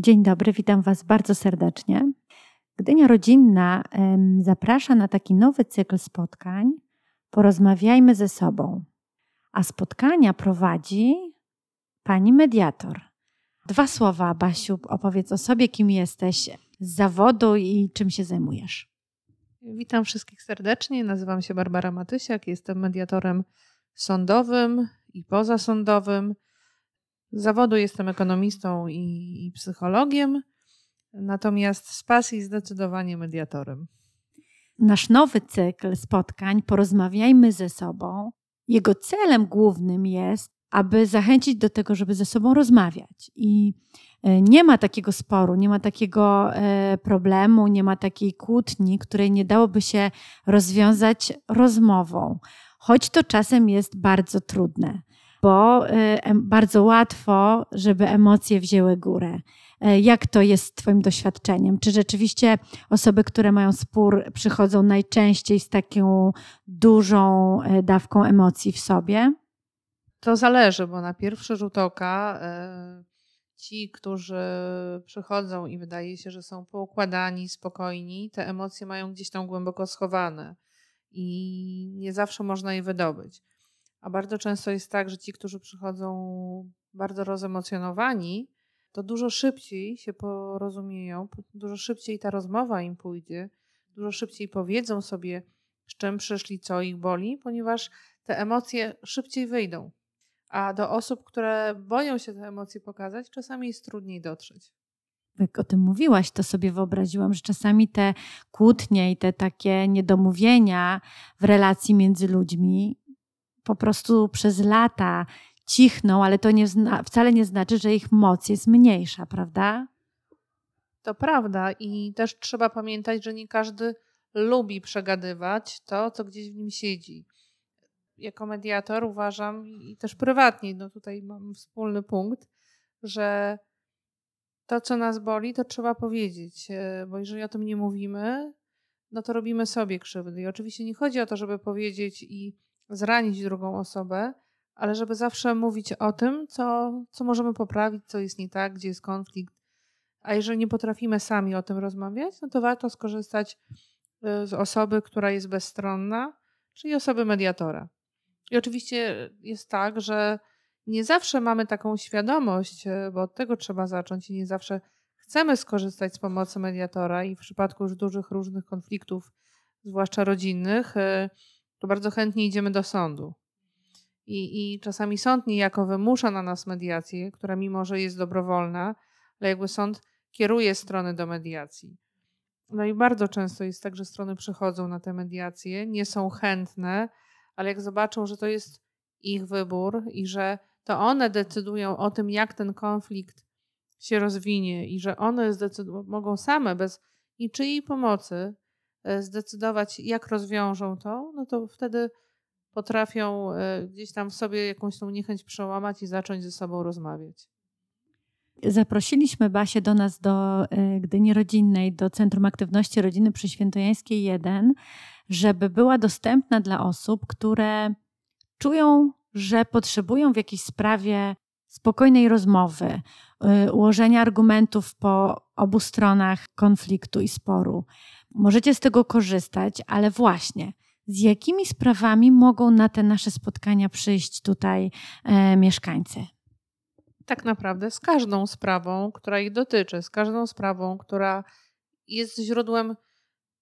Dzień dobry, witam Was bardzo serdecznie. Gdynia Rodzinna zaprasza na taki nowy cykl spotkań. Porozmawiajmy ze sobą. A spotkania prowadzi pani mediator. Dwa słowa, Basiu, opowiedz o sobie, kim jesteś z zawodu i czym się zajmujesz. Witam wszystkich serdecznie. Nazywam się Barbara Matysiak, jestem mediatorem sądowym i pozasądowym. Z zawodu jestem ekonomistą i, i psychologiem, natomiast z pasji zdecydowanie mediatorem. Nasz nowy cykl spotkań Porozmawiajmy ze sobą. Jego celem głównym jest, aby zachęcić do tego, żeby ze sobą rozmawiać. I e, nie ma takiego sporu, nie ma takiego e, problemu, nie ma takiej kłótni, której nie dałoby się rozwiązać rozmową, choć to czasem jest bardzo trudne bo y, bardzo łatwo, żeby emocje wzięły górę. E, jak to jest Twoim doświadczeniem? Czy rzeczywiście osoby, które mają spór, przychodzą najczęściej z taką dużą e, dawką emocji w sobie? To zależy, bo na pierwszy rzut oka e, ci, którzy przychodzą i wydaje się, że są poukładani, spokojni, te emocje mają gdzieś tam głęboko schowane i nie zawsze można je wydobyć. A bardzo często jest tak, że ci, którzy przychodzą bardzo rozemocjonowani, to dużo szybciej się porozumieją, dużo szybciej ta rozmowa im pójdzie, dużo szybciej powiedzą sobie, z czym przyszli, co ich boli, ponieważ te emocje szybciej wyjdą. A do osób, które boją się te emocje pokazać, czasami jest trudniej dotrzeć. Jak o tym mówiłaś, to sobie wyobraziłam, że czasami te kłótnie i te takie niedomówienia w relacji między ludźmi po prostu przez lata cichną, ale to nie wcale nie znaczy, że ich moc jest mniejsza, prawda? To prawda i też trzeba pamiętać, że nie każdy lubi przegadywać to, co gdzieś w nim siedzi. Jako mediator uważam i też prywatnie, no tutaj mam wspólny punkt, że to, co nas boli, to trzeba powiedzieć, e, bo jeżeli o tym nie mówimy, no to robimy sobie krzywdy. I oczywiście nie chodzi o to, żeby powiedzieć i zranić drugą osobę, ale żeby zawsze mówić o tym, co, co możemy poprawić, co jest nie tak, gdzie jest konflikt. A jeżeli nie potrafimy sami o tym rozmawiać, no to warto skorzystać y, z osoby, która jest bezstronna, czyli osoby mediatora. I oczywiście jest tak, że nie zawsze mamy taką świadomość, y, bo od tego trzeba zacząć i nie zawsze chcemy skorzystać z pomocy mediatora i w przypadku już dużych różnych konfliktów, zwłaszcza rodzinnych, y, to bardzo chętnie idziemy do sądu. I, I czasami sąd niejako wymusza na nas mediację, która mimo, że jest dobrowolna, ale jakby sąd kieruje strony do mediacji. No i bardzo często jest tak, że strony przychodzą na te mediacje, nie są chętne, ale jak zobaczą, że to jest ich wybór i że to one decydują o tym, jak ten konflikt się rozwinie i że one mogą same bez niczyjej pomocy zdecydować, jak rozwiążą to, no to wtedy potrafią e, gdzieś tam w sobie jakąś tą niechęć przełamać i zacząć ze sobą rozmawiać. Zaprosiliśmy Basię do nas do e, Gdyni Rodzinnej, do Centrum Aktywności Rodziny przy Świętojańskiej 1, żeby była dostępna dla osób, które czują, że potrzebują w jakiejś sprawie spokojnej rozmowy, ułożenia argumentów po obu stronach konfliktu i sporu Możecie z tego korzystać, ale właśnie z jakimi sprawami mogą na te nasze spotkania przyjść tutaj e, mieszkańcy? Tak naprawdę z każdą sprawą, która ich dotyczy, z każdą sprawą, która jest źródłem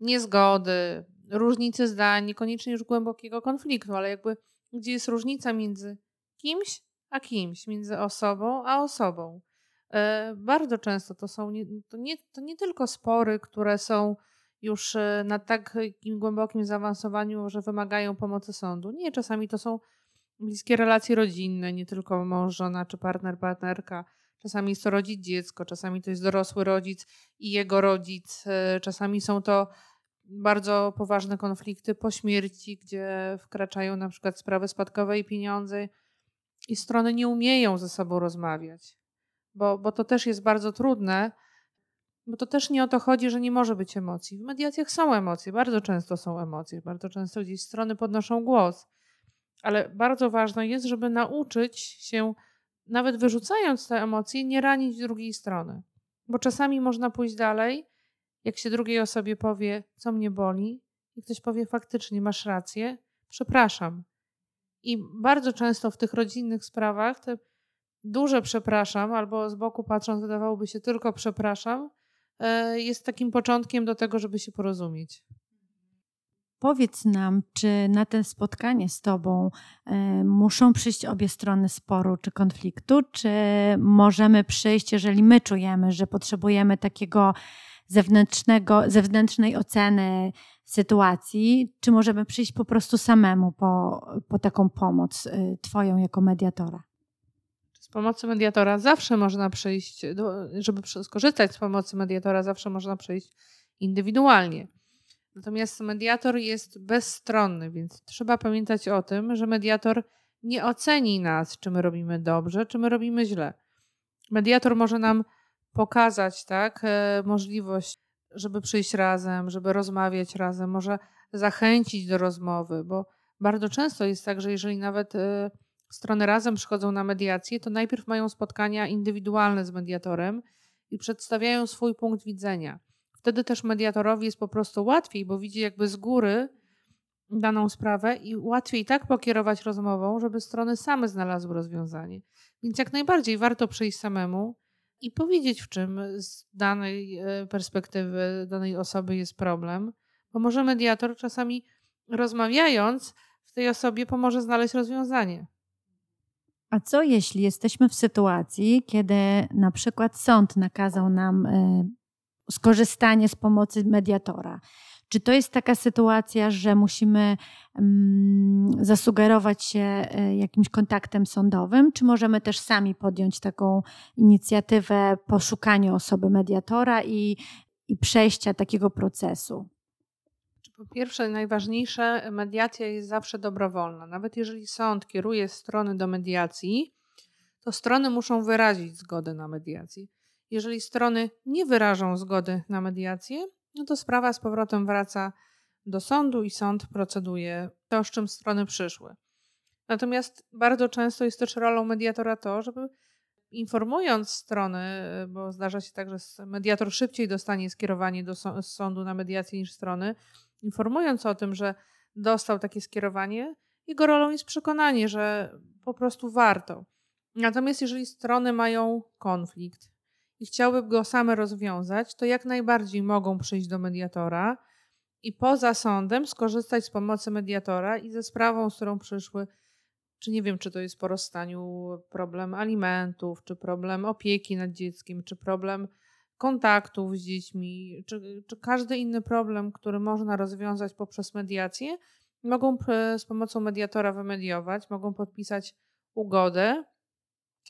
niezgody, różnicy zdań, niekoniecznie już głębokiego konfliktu, ale jakby gdzie jest różnica między kimś a kimś, między osobą a osobą. E, bardzo często to są nie, to nie, to nie tylko spory, które są już e, na takim głębokim zaawansowaniu, że wymagają pomocy sądu. Nie, czasami to są bliskie relacje rodzinne, nie tylko mąż, żona czy partner, partnerka. Czasami jest to rodzic, dziecko, czasami to jest dorosły rodzic i jego rodzic. E, czasami są to bardzo poważne konflikty po śmierci, gdzie wkraczają na przykład sprawy spadkowe i pieniądze i strony nie umieją ze sobą rozmawiać, bo, bo to też jest bardzo trudne bo to też nie o to chodzi, że nie może być emocji. W mediacjach są emocje, bardzo często są emocje, bardzo często gdzieś strony podnoszą głos, ale bardzo ważne jest, żeby nauczyć się, nawet wyrzucając te emocje, nie ranić drugiej strony. Bo czasami można pójść dalej, jak się drugiej osobie powie, co mnie boli, i ktoś powie, faktycznie masz rację, przepraszam. I bardzo często w tych rodzinnych sprawach te duże przepraszam, albo z boku patrząc, wydawałoby się tylko przepraszam, jest takim początkiem do tego, żeby się porozumieć. Powiedz nam, czy na to spotkanie z Tobą y, muszą przyjść obie strony sporu czy konfliktu, czy możemy przyjść, jeżeli my czujemy, że potrzebujemy takiego zewnętrznego, zewnętrznej oceny sytuacji, czy możemy przyjść po prostu samemu po, po taką pomoc y, Twoją jako mediatora? Pomocy mediatora zawsze można przyjść, żeby skorzystać z pomocy mediatora, zawsze można przyjść indywidualnie. Natomiast mediator jest bezstronny, więc trzeba pamiętać o tym, że mediator nie oceni nas, czy my robimy dobrze, czy my robimy źle. Mediator może nam pokazać tak, e, możliwość, żeby przyjść razem, żeby rozmawiać razem, może zachęcić do rozmowy, bo bardzo często jest tak, że jeżeli nawet e, strony razem przychodzą na mediację, to najpierw mają spotkania indywidualne z mediatorem i przedstawiają swój punkt widzenia. Wtedy też mediatorowi jest po prostu łatwiej, bo widzi jakby z góry daną sprawę i łatwiej tak pokierować rozmową, żeby strony same znalazły rozwiązanie. Więc jak najbardziej warto przyjść samemu i powiedzieć, w czym z danej e, perspektywy danej osoby jest problem, bo może mediator czasami rozmawiając w tej osobie pomoże znaleźć rozwiązanie. A co jeśli jesteśmy w sytuacji, kiedy na przykład sąd nakazał nam e, skorzystanie z pomocy mediatora. Czy to jest taka sytuacja, że musimy um, zasugerować się e, jakimś kontaktem sądowym, czy możemy też sami podjąć taką inicjatywę poszukania osoby mediatora i, i przejścia takiego procesu? Po pierwsze, najważniejsze, mediacja jest zawsze dobrowolna. Nawet jeżeli sąd kieruje strony do mediacji, to strony muszą wyrazić zgodę na mediację. Jeżeli strony nie wyrażą zgody na mediację, no to sprawa z powrotem wraca do sądu i sąd proceduje to, z czym strony przyszły. Natomiast bardzo często jest też rolą mediatora to, żeby informując strony, bo zdarza się tak, że mediator szybciej dostanie skierowanie do sądu na mediację niż strony, informując o tym, że dostał takie skierowanie, jego rolą jest przekonanie, że po prostu warto. Natomiast jeżeli strony mają konflikt, i chciałyby go same rozwiązać, to jak najbardziej mogą przyjść do mediatora i poza sądem skorzystać z pomocy mediatora i ze sprawą, z którą przyszły, czy nie wiem, czy to jest po rozstaniu problem alimentów, czy problem opieki nad dzieckiem, czy problem kontaktów z dziećmi, czy, czy każdy inny problem, który można rozwiązać poprzez mediację, mogą z pomocą mediatora wymediować, mogą podpisać ugodę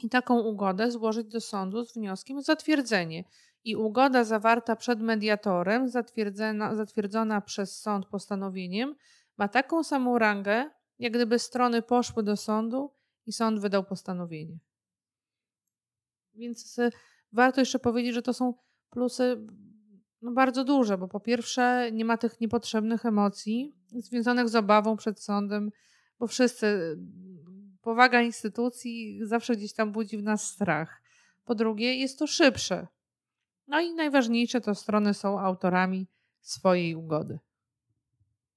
i taką ugodę złożyć do sądu z wnioskiem o zatwierdzenie. I ugoda zawarta przed mediatorem, zatwierdzona, zatwierdzona przez sąd postanowieniem, ma taką samą rangę, jak gdyby strony poszły do sądu i sąd wydał postanowienie. Więc y, warto jeszcze powiedzieć, że to są plusy no, bardzo duże, bo po pierwsze nie ma tych niepotrzebnych emocji związanych z obawą przed sądem, bo wszyscy powaga instytucji zawsze gdzieś tam budzi w nas strach. Po drugie, jest to szybsze. No i najważniejsze to strony są autorami swojej ugody.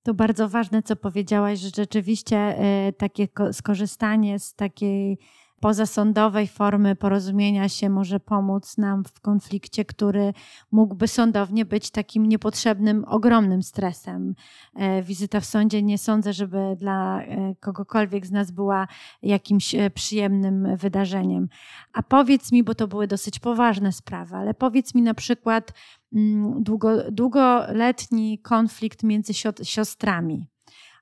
To bardzo ważne, co powiedziałaś, że rzeczywiście e, takie skorzystanie z takiej pozasądowej formy porozumienia się może pomóc nam w konflikcie, który mógłby sądownie być takim niepotrzebnym, ogromnym stresem. E, wizyta w sądzie nie sądzę, żeby dla e, kogokolwiek z nas była jakimś przyjemnym wydarzeniem. A powiedz mi, bo to były dosyć poważne sprawy, ale powiedz mi na przykład długo, długoletni konflikt między siostrami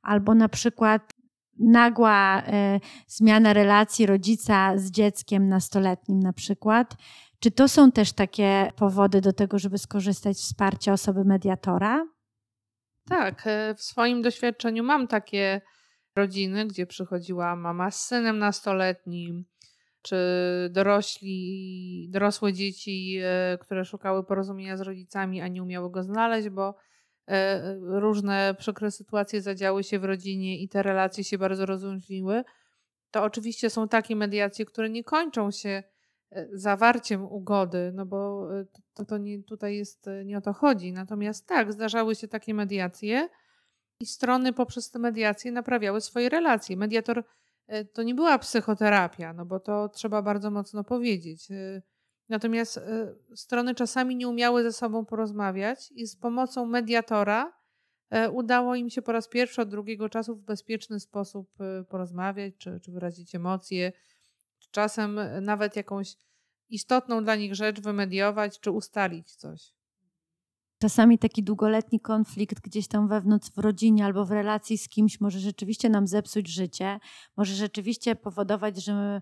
albo na przykład nagła e, zmiana relacji rodzica z dzieckiem nastoletnim na przykład. Czy to są też takie powody do tego, żeby skorzystać z wsparcia osoby mediatora? Tak, e, w swoim doświadczeniu mam takie rodziny, gdzie przychodziła mama z synem nastoletnim, czy dorośli, dorosłe dzieci, e, które szukały porozumienia z rodzicami, a nie umiały go znaleźć, bo E, różne przykre sytuacje zadziały się w rodzinie i te relacje się bardzo rozluźniły, to oczywiście są takie mediacje, które nie kończą się zawarciem ugody, no bo to, to nie, tutaj jest, nie o to chodzi. Natomiast tak, zdarzały się takie mediacje i strony poprzez te mediacje naprawiały swoje relacje. Mediator to nie była psychoterapia, no bo to trzeba bardzo mocno powiedzieć. Natomiast strony czasami nie umiały ze sobą porozmawiać i z pomocą mediatora E, udało im się po raz pierwszy od drugiego czasu w bezpieczny sposób e, porozmawiać, czy, czy wyrazić emocje, czasem e, nawet jakąś istotną dla nich rzecz wymediować, czy ustalić coś. Czasami taki długoletni konflikt gdzieś tam wewnątrz w rodzinie albo w relacji z kimś może rzeczywiście nam zepsuć życie, może rzeczywiście powodować, że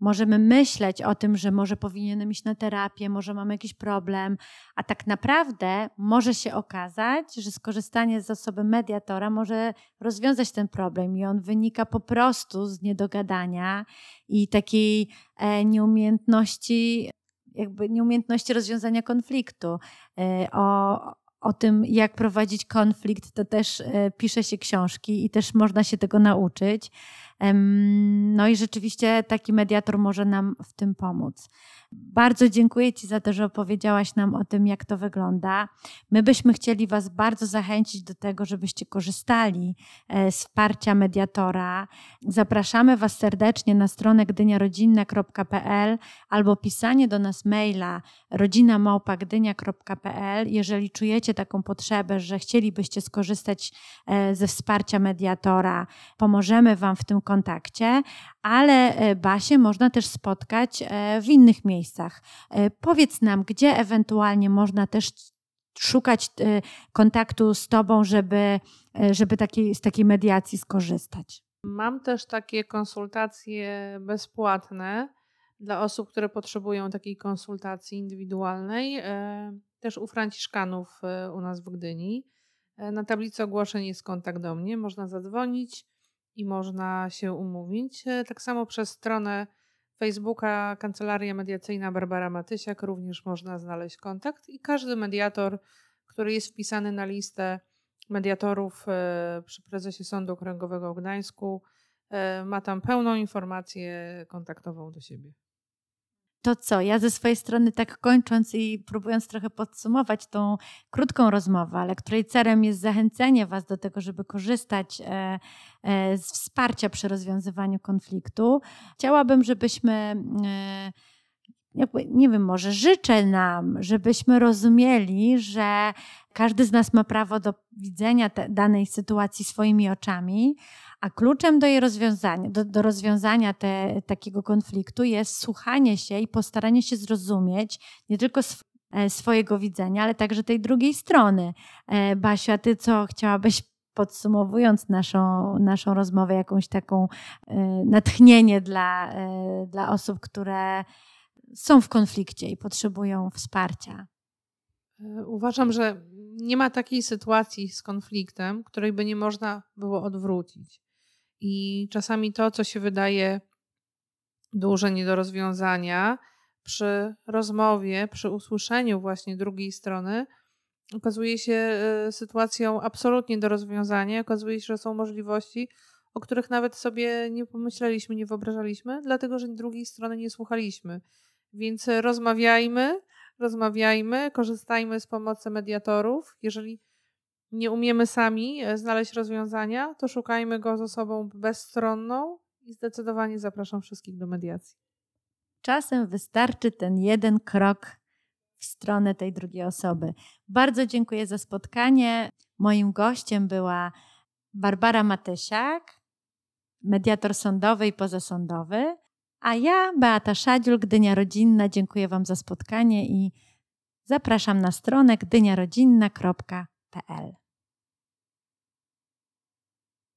Możemy myśleć o tym, że może powinienem iść na terapię, może mamy jakiś problem, a tak naprawdę może się okazać, że skorzystanie z zasoby mediatora może rozwiązać ten problem i on wynika po prostu z niedogadania i takiej e, nieumiejętności, jakby nieumiejętności rozwiązania konfliktu. E, o, o tym, jak prowadzić konflikt, to też e, pisze się książki i też można się tego nauczyć. No i rzeczywiście taki mediator może nam w tym pomóc. Bardzo dziękuję Ci za to, że opowiedziałaś nam o tym, jak to wygląda. My byśmy chcieli Was bardzo zachęcić do tego, żebyście korzystali e, z wsparcia mediatora. Zapraszamy Was serdecznie na stronę gdyniarodzinna.pl albo pisanie do nas maila rodzinamałpagdynia.pl, jeżeli czujecie taką potrzebę, że chcielibyście skorzystać e, ze wsparcia mediatora. Pomożemy Wam w tym kontakcie, ale e, Basię można też spotkać w innych miejscach. E, powiedz nam, gdzie ewentualnie można też szukać e, kontaktu z Tobą, żeby, e, żeby takiej, z takiej mediacji skorzystać. Mam też takie konsultacje bezpłatne dla osób, które potrzebują takiej konsultacji indywidualnej, też u Franciszkanów u nas w Gdyni. Na tablicy ogłoszeń jest kontakt do mnie, można zadzwonić i można się umówić. Tak samo przez stronę Facebooka Kancelaria Mediacyjna Barbara Matysiak również można znaleźć kontakt i każdy mediator, który jest wpisany na listę mediatorów e, przy prezesie Sądu Okręgowego w Gdańsku, e, ma tam pełną informację kontaktową do siebie. To co, ja ze swojej strony tak kończąc i próbując trochę podsumować tą krótką rozmowę, ale której celem jest zachęcenie Was do tego, żeby korzystać e, e, z wsparcia przy rozwiązywaniu konfliktu, chciałabym, żebyśmy e, jakby, nie wiem, może życzę nam, żebyśmy rozumieli, że każdy z nas ma prawo do widzenia danej sytuacji swoimi oczami, a kluczem do jej rozwiązania, do, do rozwiązania te, takiego konfliktu jest słuchanie się i postaranie się zrozumieć nie tylko sw e, swojego widzenia, ale także tej drugiej strony. E, Basiu, a ty co chciałabyś podsumowując naszą, naszą rozmowę, jakąś taką e, natchnienie dla, dla osób, które są w konflikcie i potrzebują wsparcia? Uważam, że nie ma takiej sytuacji z konfliktem, której by nie można było odwrócić. I czasami to, co się wydaje duże nie do rozwiązania, przy rozmowie, przy usłyszeniu właśnie drugiej strony, okazuje się e, sytuacją absolutnie do rozwiązania. Okazuje się, że są możliwości, o których nawet sobie nie pomyśleliśmy, nie wyobrażaliśmy, dlatego że drugiej strony nie słuchaliśmy. Więc rozmawiajmy, rozmawiajmy, korzystajmy z pomocy mediatorów. Jeżeli nie umiemy sami e, znaleźć rozwiązania, to szukajmy go z osobą bezstronną i zdecydowanie zapraszam wszystkich do mediacji. Czasem wystarczy ten jeden krok w stronę tej drugiej osoby. Bardzo dziękuję za spotkanie. Moim gościem była Barbara Matysiak, mediator sądowy i pozasądowy, a ja, Beata Szadziul, Gdynia Rodzinna, dziękuję Wam za spotkanie i zapraszam na stronę gdyniarodzinna.pl.